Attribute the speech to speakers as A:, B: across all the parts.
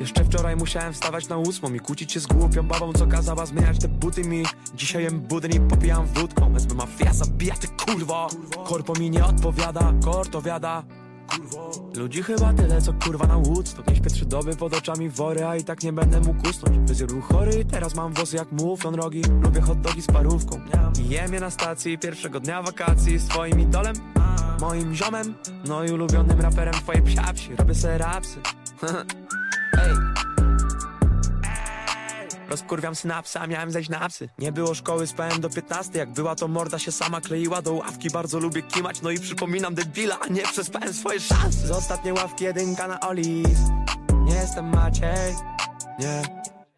A: Jeszcze wczoraj musiałem wstawać na ósmą I kłócić się z głupią babą, co kazała zmieniać te buty mi. Dzisiaj jem budyń i popijam wódką Wezmę mafia, zabija ty kurwo. Korpo mi nie odpowiada, korto wiada Ludzi chyba tyle co kurwa na Woodstock Nie śpię doby pod oczami wory, a i tak nie będę mógł usnąć. Wyzjadł był chory i teraz mam włosy jak muflon rogi. Lubię hot dogi z parówką. I jem je na stacji pierwszego dnia wakacji Z twoim idolem, moim ziomem No i ulubionym raperem twojej psiapsi. Robię se rapsy Rozkurwiam synapsy, a miałem zejść na psy Nie było szkoły, spałem do 15 Jak była to morda się sama kleiła do ławki. Bardzo lubię kimać, no i przypominam debila A nie przespałem swoje szanse. Z ostatniej ławki jedynka na Olis. Nie jestem Maciej, nie.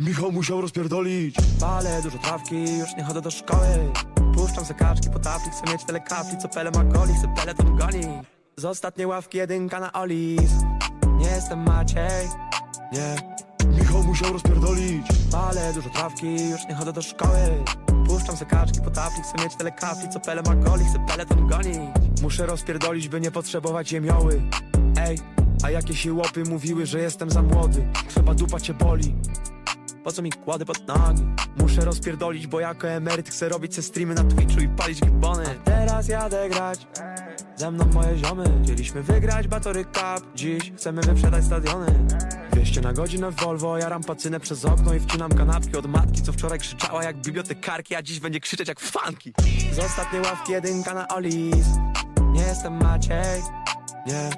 A: Michał musiał rozpierdolić. Palę dużo trawki, już nie chodzę do szkoły. Puszczam se kaczki po tafli, chcę mieć tyle kapli Co pele ma goli, chcę peleton goni. Z ostatniej ławki jedynka na Olis. Nie jestem Maciej, nie. Michał musiał rozpierdolić. Palę dużo trawki, już nie chodzę do szkoły. Puszczam se kaczki po tafli, chcę mieć tyle kapli Co pele ma goli, chcę peleton gonić. Muszę rozpierdolić, by nie potrzebować ziemioły. Ej, a jakieś łopy mówiły, że jestem za młody? Trzeba dupa cię boli. Po co mi kładę pod nogi? Muszę rozpierdolić, bo jako emeryt chcę robić se streamy na Twitchu i palić gibony teraz jadę grać. Ze mną moje ziomy Chcieliśmy wygrać Batory Cup. Dziś chcemy wyprzedać stadiony. 200 na godzinę w Volvo Jaram pacynę przez okno i wcinam kanapki. Od matki Co wczoraj krzyczała jak bibliotekarki A dziś będzie krzyczeć jak fanki. Z ostatniej ławki jedynka na Olis. Nie jestem Maciej. Nie.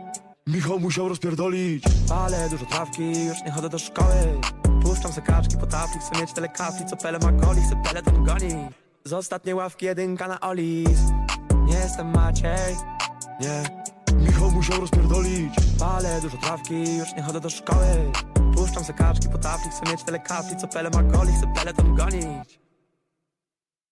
A: Michał musiał rozpierdolić. Palę dużo trawki, już nie chodzę do szkoły. Puszczam se kaczki po tafli, chcę mieć tyle kapli Co pele ma goli, chcę peleton goni. Z ostatniej ławki jedynka na Olis Nie jestem Maciej, nie. Michał musiał rozpierdolić. Palę dużo trawki, już nie chodzę do szkoły. Puszczam se kaczki po tafli, chcę mieć tyle kapli Co pele ma goli, chcę peleton gonić